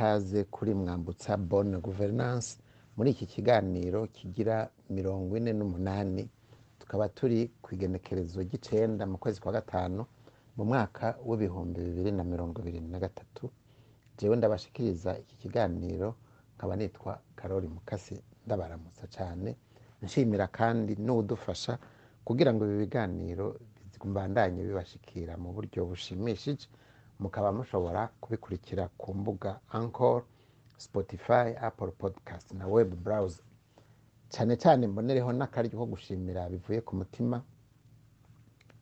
ikaze kuri mwambutsa bonne guverinance muri iki kiganiro kigira mirongo ine n'umunani tukaba turi ku igenekerezo ry'icenda mu kwezi kwa gatanu mu mwaka w'ibihumbi bibiri na mirongo ibiri na gatatu. Jewe ndabashikiriza iki kiganiro nkaba nitwa karori mukasi ndabaramutsa cyane nshimira kandi n'udufasha kugira ngo ibi biganiro mbandanye bibashikira mu buryo bushimishije. Mukaba mushobora kubikurikira ku mbuga Anchor, Spotify, Apple Podcast na web browser. Cyane cyane mbonereho n'akaryo ko gushimira bivuye ku mutima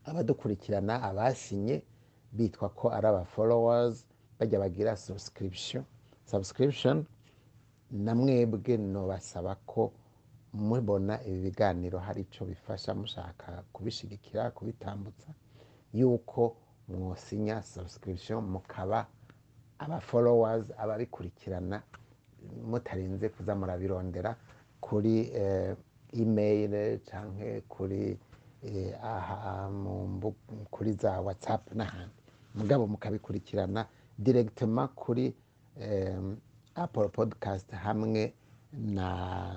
abadukurikirana abasinye bitwa ko ari aba followers bajya bagira subscription na mwebwe nobasaba ko mubona ibi biganiro hari ico bifasha mushaka kubishigikira kubitambutsa yuko mwosinya subscription mukaba aba followers ababikurikirana mutarinze kuza murabirondera kuri eh, email canke kuri eh, aha kuri za whatsapp n'ahandi. Mugabo mukabikurikirana directement kuri eh, apple podcast hamwe na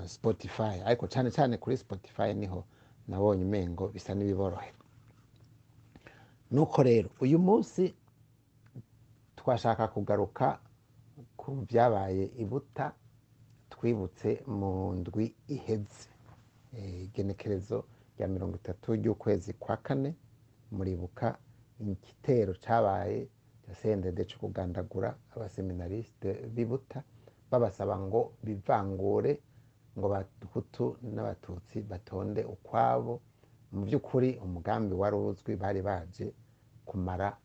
spotify. Ariko cyane cyane kuri spotify ni ho nabonye umengo bisa n'ibiborohera. Nuko rero uyu munsi twashaka kugaruka ku byabaye ibuta twibutse mu ndwi iheze Eh, igenekerezo rya mirongo itatu ry'ukwezi kwa kane muribuka igitero cyabaye cya sendede cyo kugandagura abaseminarisite b'ibuta babasaba ngo bivangure ngo abahutu n'abatutsi batonde ukwabo mu by'ukuri umugambi wari uzwi bari baje kumara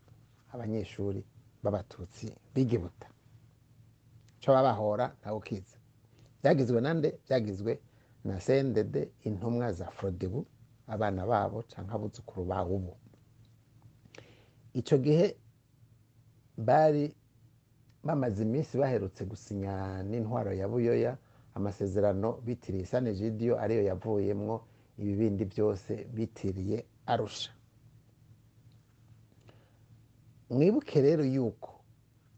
abanyeshuri b'abatutsi b'igibuta cyo babahora ntawe ukiza byagizwe nande byagizwe na sendede intumwa za frodebu abana babo cyangwa abuzukuru babo ubu. Icyo gihe bari bamaze iminsi baherutse gusinya n'intwaro ya buyoya amasezerano bitiriye sanegidiyo ariyo yavuyemwo ibibindi byose bitiriye arusha. Mwibuke rero yuko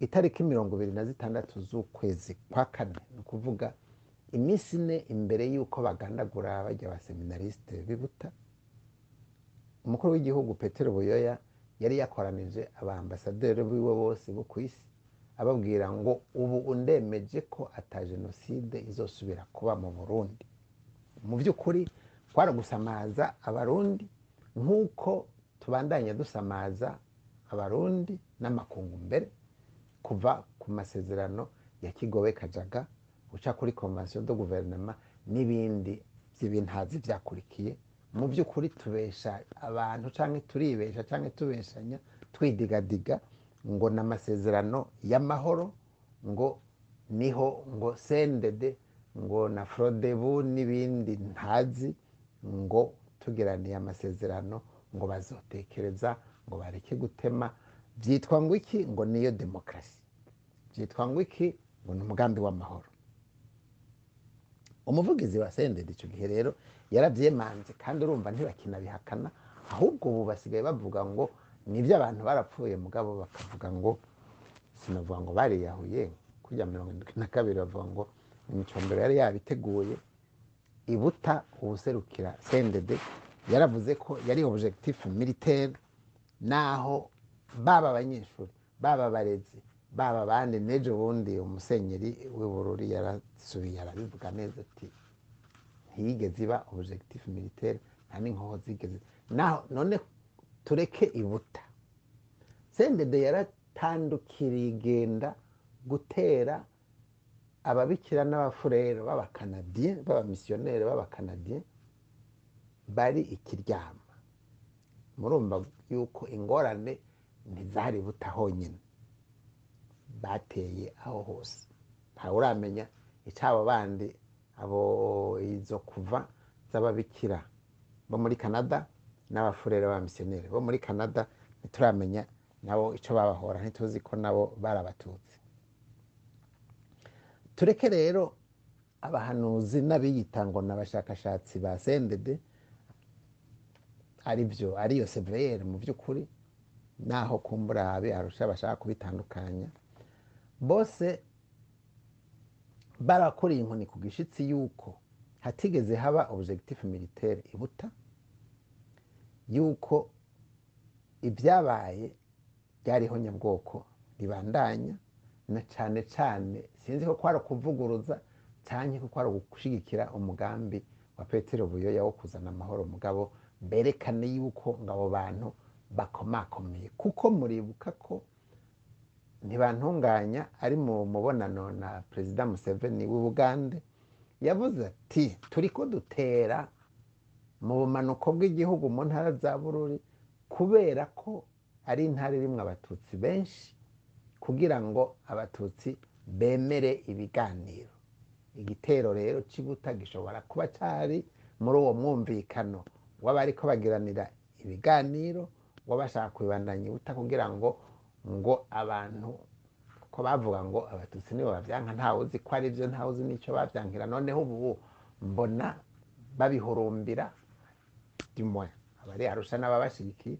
itariki mirongo ibiri na zitandatu z'ukwezi kwa kane ni ukuvuga iminsi ine imbere y'uko bagandagura bajya abaseminarisite b'ibuta umukuru w'igihugu petero buyoya yari yakoranije abambasaderi biwe bose bo ku isi ababwira ngo ubu undemeje ko ata jenoside izosubira kuba mu burundi. Mu by'ukuri kwari gusamaza abarundi nk'uko tubandanya dusamaza abarundi n'amakungu mbere kuva ku masezerano ya kigobe kajaga uca kuri convention de guverinoma n'ibindi by'ibintazi byakurikiye. Mu by'ukuri tubesha abantu cyangwa turibesha cyangwa tubeshanya twidigadiga ngo ni amasezerano y'amahoro ngo ni ho ngo sendede ngo na frodebu n'ibindi ntazi ngo tugeraniye amasezerano ngo bazotekereza ngo bareke gutema. Byitwa ngo iki? Ngo niyo demokarasi. Byitwa ngo iki? Ngo ni umugambi w'amahoro. Umuvugizi wa sendede icyo gihe rero yarabyemanze kandi urumva ntibakinabihakana ahubwo ubu basigaye bavuga ngo ni byo abantu barapfuye mugabo bakavuga ngo sinavuga ngo bariyahuye. Kujya mirongo irindwi na kabiri bavuga ngo imicombero yari yabiteguye. Ibuta ubuserukira sendede yaravuze ko yari objectif militaire naho baba abanyeshuri baba abarezi baba abandi n'ejo bundi umusenyeri w'ibururi yarasubiye arabivuga neza ati ntiyigeze iba objectif militaire nta n'inkoho zigeze. Naho none tureke ibuta. Sendede yaratandukiriye igenda gutera ababikira n'abafurero b'abakanadiye b'abamisiyoneri b'abakanadiye bari ikiryama murumva yuko ingorane ntizari buta honyine bateye aho hose. Ntawe uramenya icyabo bandi abo izo kuva z'ababikira bo muri canada n'abafurere b'abamisiyoneri. Bo muri canada ntituramenya nabo icyo babahora ntituzi ko nabo bari abatutsi tureke rero abahanuzi n'abiyita ngo ni abashakashatsi ba sendede ari byo ariyo seveyeri mu by'ukuri naho kumbura abe arusha bashaka kubitandukanya. Bose barakuriye inkoni ku gishitsi yuko hatigeze haba objectif militaire ibuta yuko ibyabaye byariho nyabwoko ribandanya na cyane cyane sinzi ko kwari ukuvuguruza cyane ko kwari gushyigikira umugambi wa petero buyoya wo kuzana amahoro mugabo berekane yuko ngo abo bantu bakomakomeye. Kuko muribuka ko ntibantunganya ari mu mubonano na perezida museveni w'ubugande yavuze ati turi ko dutera mu bumanuko bw'igihugu mu ntara za bururi kubera ko ari intara irimo abatutsi benshi kugira ngo abatutsi bemere ibiganiro. Igitero rero cy'ibuta gishobora kuba cyari muri uwo mwumvikano w'abari ko bagiranira ibiganiro w'abashaka kubibandanya ibuta kugira ngo ngo abantu ko bavuga ngo abatutsi nibo babyanka ntawe uzi ko ari byo ntawe uzi n'icyo babyankira noneho ubu mbona babihurumbira dimwe abari arusha n'ababashyigikiye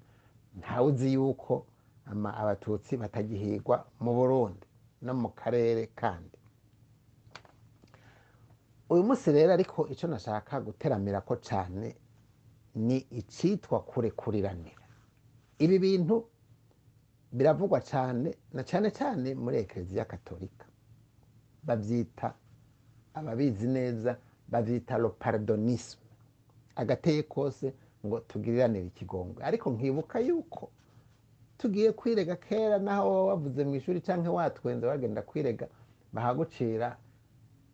ntawe uzi yuko abatutsi batagihigwa mu burundi no mu karere kandi. Uyu munsi rero ariko icyo nashaka guteramira ko cyane ni icyitwa kurekuriranira ibi bintu biravugwa cyane na cyane cyane muri ekereziya katolika. Babyita ababizi neza babyita lopardonisme. Agateye kose ngo tugiriranire ikigongwe ariko nkibuka yuko tugiye kwirega kera naho wavuze mu ishuri cyangwa watwenze wagenda kwirega bahagucira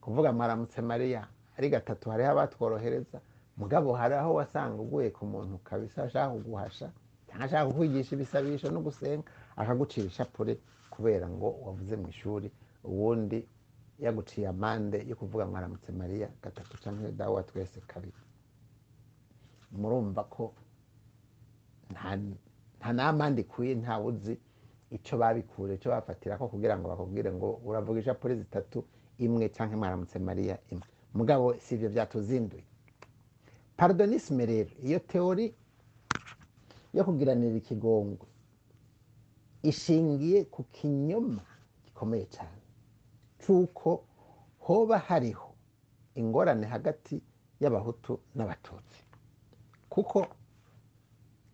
kuvuga mwaramutse mariya. Ari gatatu hariho abatworohereza. Mugabo hari aho wasanga uguye ku muntu kabisa ashaka kuguhasha cyangwa ashaka kukwigisha ibisabisho no gusenga akagucira ishapure kubera ngo wavuze mu ishuri. Ubundi yaguciye amande yo kuvuga mwaramutse mariya gatatu cyangwa dawe wa twese kabiri. Murumva ko nta n'amande ikwiye ntawe uzi icyo babikure icyo bafatira ko kugira ngo bakubwire ngo uravuga ishapure zitatu imwe cyangwa mwaramutse mariya imwe. Mugabo si ibyo byatuzinduye. Paradonisme rero iyo teori yo kugiranira ikigongwe ishingiye ku kinyoma gikomeye cyane cy'uko hoba hariho ingorane hagati y'abahutu n'abatutsi. Kuko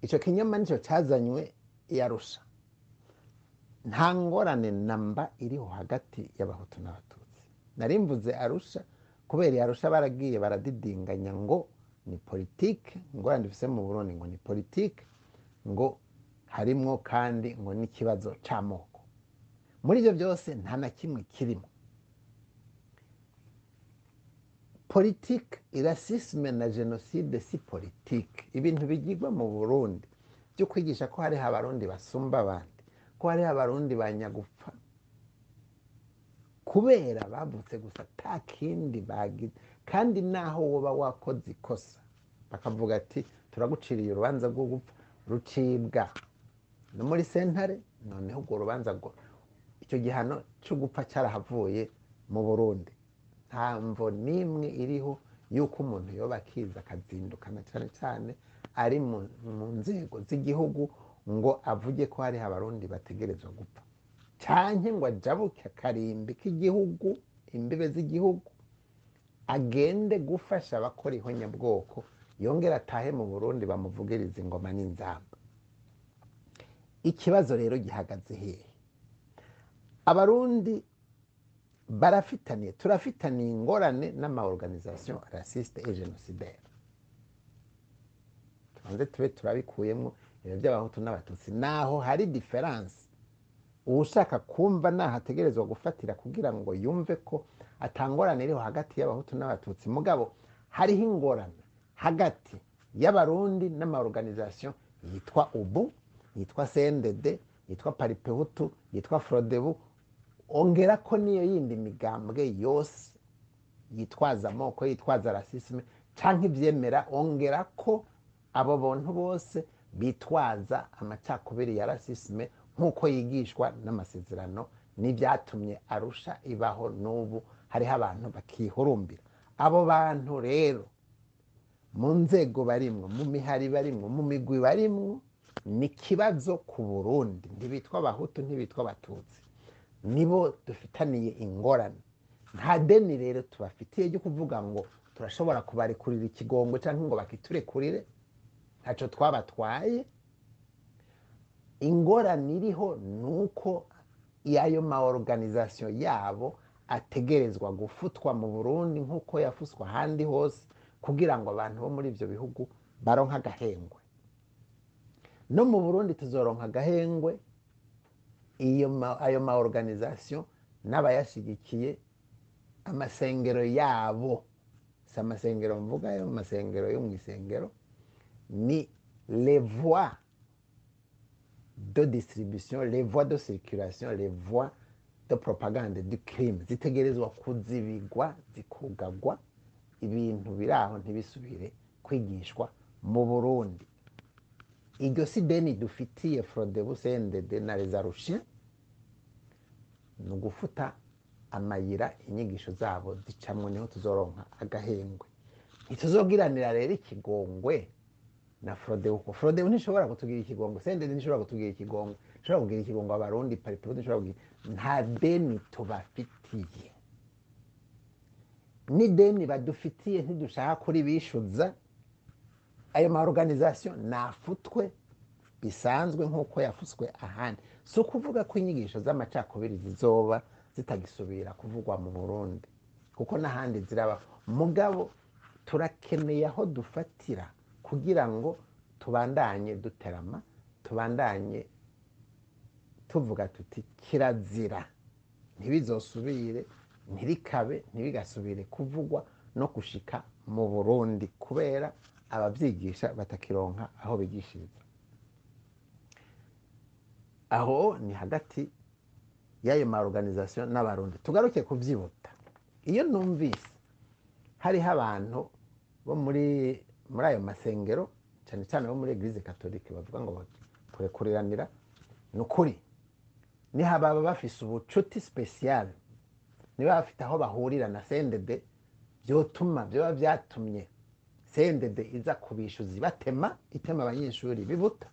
icyo kinyoma ni cyo cyazanywe yarusha nta ngorane namba iriho hagati y'abahutu n'abatutsi. Nari mvuze arusha kubera arusha baragiye baradidinganya ngo ni politike ingorane dufite mu burundi ngo ni politike ngo harimwo kandi ngo n'ikibazo cy'amoko muri ibyo byose nta na kimwe kirimo politike irasisime na jenoside si politike ibintu bigirwa mu burundi. Byo kwigisha ko hariho abarundi basumba abandi ko hariho abarundi banyagupfa kubera bavutse gusa nta kindi bagize kandi naho woba wakoze ikosa. Bakavuga ati turaguciriye urubanza rwo gupfa rucibwa. No muri sentare noneho urwo rubanza rwo icyo gihano cyo gupfa cyarahavuye mu burundi. Nta mvo n'imwe iriho y'uko umuntu yoba akiza akazindukana cyane cyane ari mu nzego z'igihugu ngo avuge ko hariho abarundi bategerezwa gupfa. Cyane ngo ajabuke akarimbi k'igihugu imbibe z'igihugu agende gufasha abakora ihonyabwoko yongere atahe mu burundi bamuvugiriza ingoma n'inzamba. Ikibazo rero gihagaze hehe. Abarundi barafitaniye turafitaniye ingorane n'amaorganisation rasiste et genocidaire tubanze tube turabikuyemo ibintu by'abahutu n'abatutsi. Naho hari diferanse ushaka kumva nahategerezwa gufatira kugira ngo yumve ko atangorane iriho hagati y'abahutu n'abatutsi. Mugabo hariho ingorane. Hagati y'abarundi n'amaorganisation yitwa ubu yitwa cndd yitwa paripehutu yitwa frodebu ongera ko niyo yindi migambwe yose yitwaza amoko yitwaza rasisme cyangwa ibyemera ongera ko abo bantu bose bitwaza amacakubiri ya rasisme nk'uko yigishwa n'amasezerano n'ibyatumye arusha ibaho n'ubu hariho abantu bakihurumbira. Abo bantu rero mu nzego barimwo mu mihari barimwo mu migwi barimwo ni ikibazo ku burundi. Ntibitwa abahutu ntibitwa abatutsi nibo dufitaniye ingorane. Nta deni rero tubafitiye ryo kuvuga ngo turashobora kubarekurira ikigongo cyangwa ngo bakiturekurire. Ntacyo twabatwaye. Ingorane iriho ni uko y'ayo ma organization yabo ategerezwa gufutwa mu burundi nk'uko yafuswa ahandi hose kugira ngo abantu bo muri ibyo bihugu baronke agahengwe. No mu burundi tuzoronka agahengwe. Ayo ma organization n'abayashyigikiye amasengero yabo si amasengero mvuga ayo masengero yo mu isengero ni voies de distribution voies de circulation voies de propagande du crime zitegerezwa kuzibigwa zikugagwa ibintu biri aho ntibisubire kwigishwa mu burundi iryo si deni dufitiye frodebu sendede na rezarushe ni ugufuta amayira inyigisho zabo zicamwo ni ho tuzoronka agahengwe. Ntituzogiranira rero ikigongwe na frodebu kuko frodebu ntishobora kutugira ikigongwe. Sendede ntishobora kutugira ikigongwe. Ntishobora kugira ikigongwe abarundi paripebu ntishobora kugira nta deni tubafitiye. N'ideni badufitiye ntidushaka kuri bishyuza ayo ma organization nafutwe bisanzwe nk'uko yafutswe ahandi. Si ukuvuga ko inyigisho z'amacakubiri zizoba zitagisubira kuvugwa mu burundi kuko n'ahandi ziraba. Mugabo turakeneye aho dufatira kugira ngo tubandanye duterama tubandanye tuvuga tuti kirazira. Ntibizosubire ntirikabe ntibigasubire kuvugwa no gushika mu burundi kubera ababyigisha batakironka aho bigishiriza. Aho ni hagati y'ayo ma organization n'abarundi. Tugaruke kubyibuta iyo numvise hariho abantu bo muri muri ayo masengero cyane cyane bo muri eglise katolike bavuga ngo kurekuriranira ni ukuri. Niho baba bafise ubucuti special. Niba bafite aho bahurira na sendede byotuma byaba byatumye sendede iza kubishyuza ibatema itema abanyeshuri bibuta.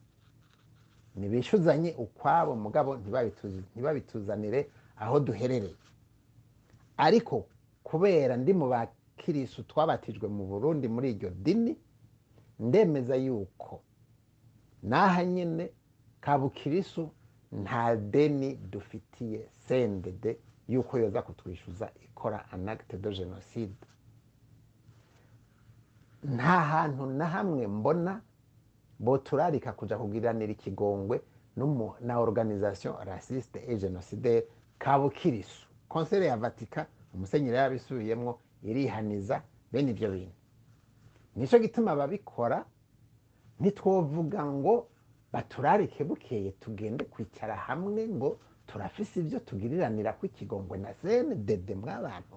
Ntibishyuzanye ukwabo mugabo ntibabituzanire aho duherereye. Ariko kubera ndi mu bakirisu twabatijwe mu burundi muri iryo dini ndemeza yuko n'aha nyine kabukirisu nta deni dufitiye sendede yuko yoza kutwishyuza ikora anagite de jenoside nta hantu na hamwe mbona boturarika kuja kugiranira ikigongwe na organisation raciste et génocidaire kabukirisu. Konsere ya vatika umusenyeri yabisubiyemwo irihaniza bene ivyo bintu. Nico gituma ababikora ntitwovuga ngo baturarike bukeye tugende kwicara hamwe ngo turafise ibyo tugiriranira ko ikigongwe na sendede mw'abantu.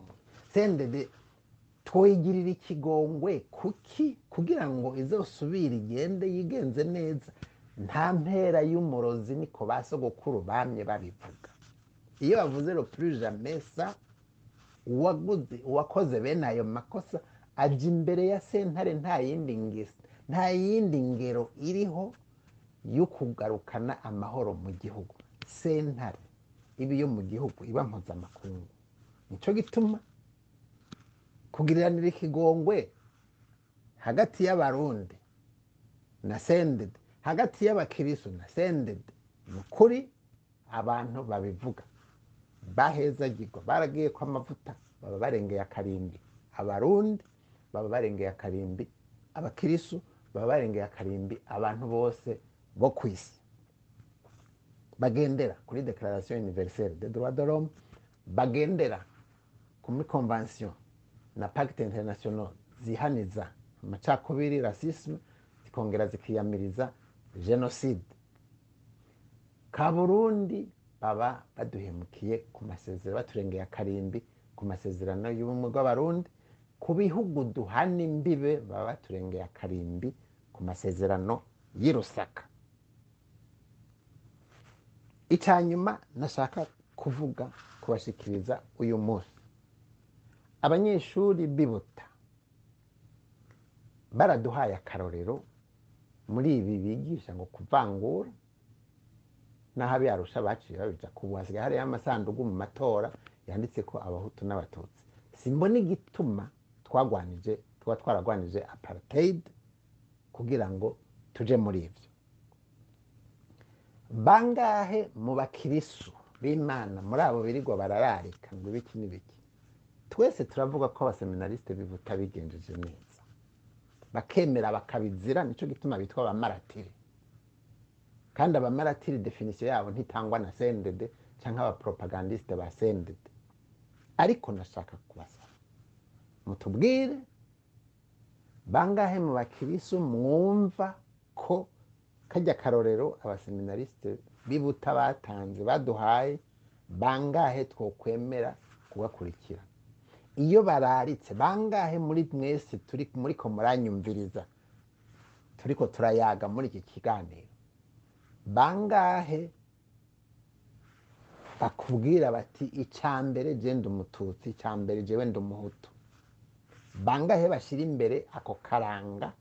Sendede twoyigirira ikigongwe kuki? Kugira ngo izosubire igende yigenze neza. Nta mpera y'umurozi niko ba sogokuru bamye babivuga. Iyo bavuze ça uwaguze uwakoze bene ayo makosa ajya imbere ya sentare nta yindi ngesi nta yindi ngero iriho yo kugarukana amahoro mu gihugu. Sentare iba iyo mu gihugu iba mpuzamakungu. Nicyo gituma kugiriranira ikigongwe hagati y'abarundi na sendede hagati y'abakirisu na sendede ni ukuri abantu babivuga bahezagirwa baragiye ko amavuta baba barengeye akarimbi abarundi baba barengeye akarimbi abakirisu baba barengeye akarimbi abantu bose bo ku isi bagendera kuri declaration universelle de droit de l'homme bagendera kuri convention na pacte international zihaniza amacakubiri racisme zikongera zikiyamiriza genocide ka burundi baba baduhemukiye ku masezerano baturengeye akarimbi ku masezerano y'ubumwe bw'abarundi. Ku bihugu duhana imbibe baba baturengeye akarimbi ku masezerano y'i rusaka icya nyuma nashaka kuvuga kubashikiriza uyu munsi. Abanyeshuri bibuta. Baraduhaye akarorero muri ibi bigisha ngo kuvangura. N'aho abiyarusha baciye babija kubu hasigaye hariyo amasanduku mu matora yanditse ko abahutu n'abatutsi. Simbona igituma twagwanije tuba twaragwanije apartheid kugira ngo tuje muri ibyo. Bangahe mu bakirisu b'imana? Muri abo birirwa barararika ngo ibiki n'ibiki? Twese turavuga ko abaseminarisite bibuta bigenjeje neza. Bakemera bakabizira ni cyo gituma bitwa abamaratiri. Kandi abamaratiri definisiyo yabo ntitangwa na sendede cyangwa abaporopagandisite ba sendede. Ariko nashaka kubasaba mutubwire bangahe mu bakirisu mwumva ko kajya karorero abaseminarisite bibuta batanze baduhaye bangahe twokwemera kugakurikira? Iyo bararitse bangahe muri mwese turi muri ko muranyumviriza turiko turayaga muri iki kiganiro. Bangahe? Bakubwira bati icya mbere je ndi umututsi icya mbere jewe ndi umuhutu. Bangahe bashyira imbere ako karanga?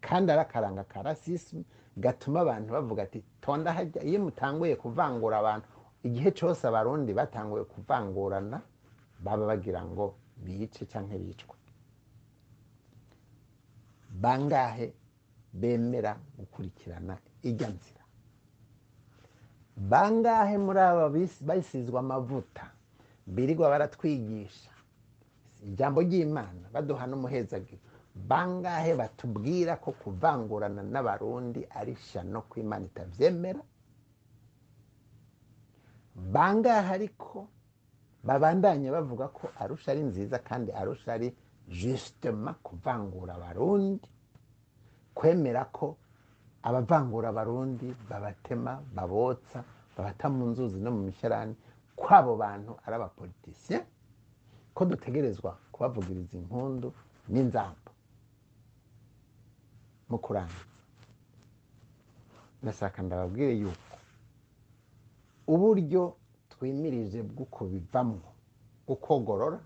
Kandi ari akaranga ka rasismu gatuma abantu bavuga ati tonda hajya iyo mutanguye kuvangura abantu igihe cyose abarundi batanguye kuvangurana baba bagira ngo bice cyangwa bicwe bangahe bemera gukurikirana ijya nzira? Bangahe muri aba basizwe amavuta? Birirwa baratwigisha. Ijambo ry'imana baduha n'umuhezagiro. Bangahe batubwira ko kuvangurana n'abarundi ari shano ko imana itabyemera bangahe ariko babandanya bavuga ko arusha ari nziza kandi arusha ari jusitema kuvangura abarundi. Kwemera ko abavangura abarundi babatema babotsa babata mu nzuzi no mu misharani ko abo bantu ari abapolitisiye ko dutegerezwa kubavugiriza impundu n'inzamba mu kurangiza ndashaka ndababwire yuko uburyo twimirije bw'uko bivamwo. Gukogorora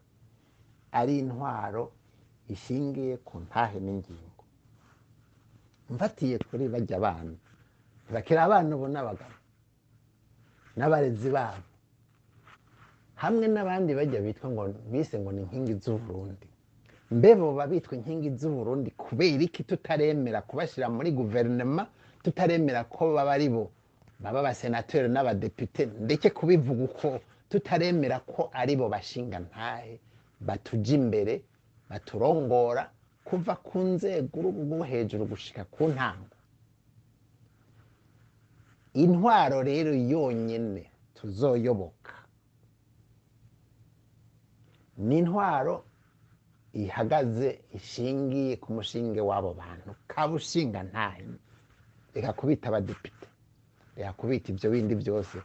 ari intwaro ishingiye ku ntahe n'ingingo. Mfatiye kuri bajya abana. Bakiri abana ubu n'abagabo n'abarezi babo. Hamwe n'abandi bajya bitwa ngo bise ngo ni inkingi z'uburundi. Mbe boba bitwa inkingi z'uburundi kubera iki tutaremera kubashyira muri guverinoma tutaremera ko baba ari bo. Baba abasenateri n'abadepite ndeke kubivuga uko tutaremera ko ari bo bashinga ntahe. Batuja imbere baturongora kuva ku nzego rwo hejuru gushika ku ntango. Intwaro rero yonyine tuzoyoboka. Ni intwaro ihagaze ishingiye ku mushinge w'abo bantu. Kabushinga ntahe. Reka kubita abadepite. Reka kubita ibyo bindi byose.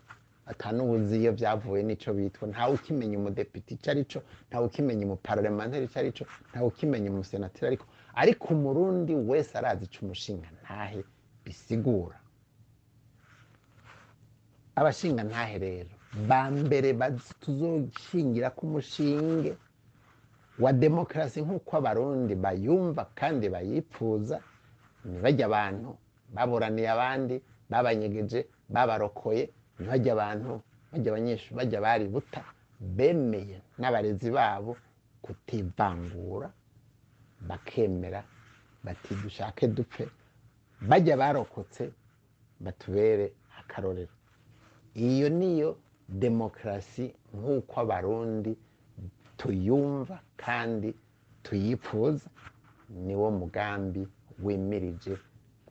Atanubuzi iyo byavuye n'icyo bitwa. Ntawe ukimenya umudepite icyo ari cyo ntawe ukimenya umuparlamentari icyo ari cyo ntawe ukimenya umusenateri ariko ariko umurundi wese arazi icyo umushinga ntahe bisigura. Abashinga ntahe rero. Ba mbere tuzoshingira ku mushinge wa demokarasi nk'uko abarundi bayumva kandi bayipfuza ntibajya abantu baburaniye abandi babanyegeje babarokoye ntibajya abantu bajya abanyeshuri bajya bari buta bemeye n'abarezi babo kutivangura bakemera bati dushake dupfe. Bajya barokotse batubere akarorero. Iyo niyo demokarasi nk'uko abarundi tuyumva kandi tuyifuza niwo mugambi wimirije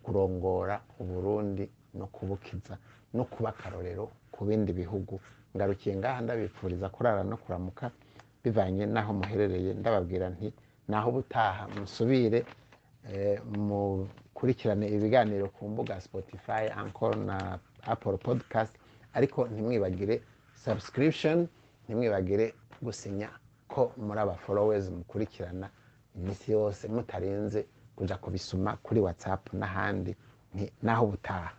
kurongora uburundi no kubukiza no kuba akarorero ku bindi bihugu. Ngarukiye ngaha ndabifuriza kurara no kuramuka bivanye n'aho muherereye. Ndababwira nti naho ubutaha musubire eh, mukurikirane ibiganiro ku mbuga spotify encore na apple podcast. Ariko ntimwibagire subscription ntimwibagire gusinya ko muri aba mukurikirana iminsi yose mutarinze kuja kubisoma kuri whatsapp n'ahandi. Naho ubutaha.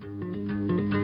Thank you.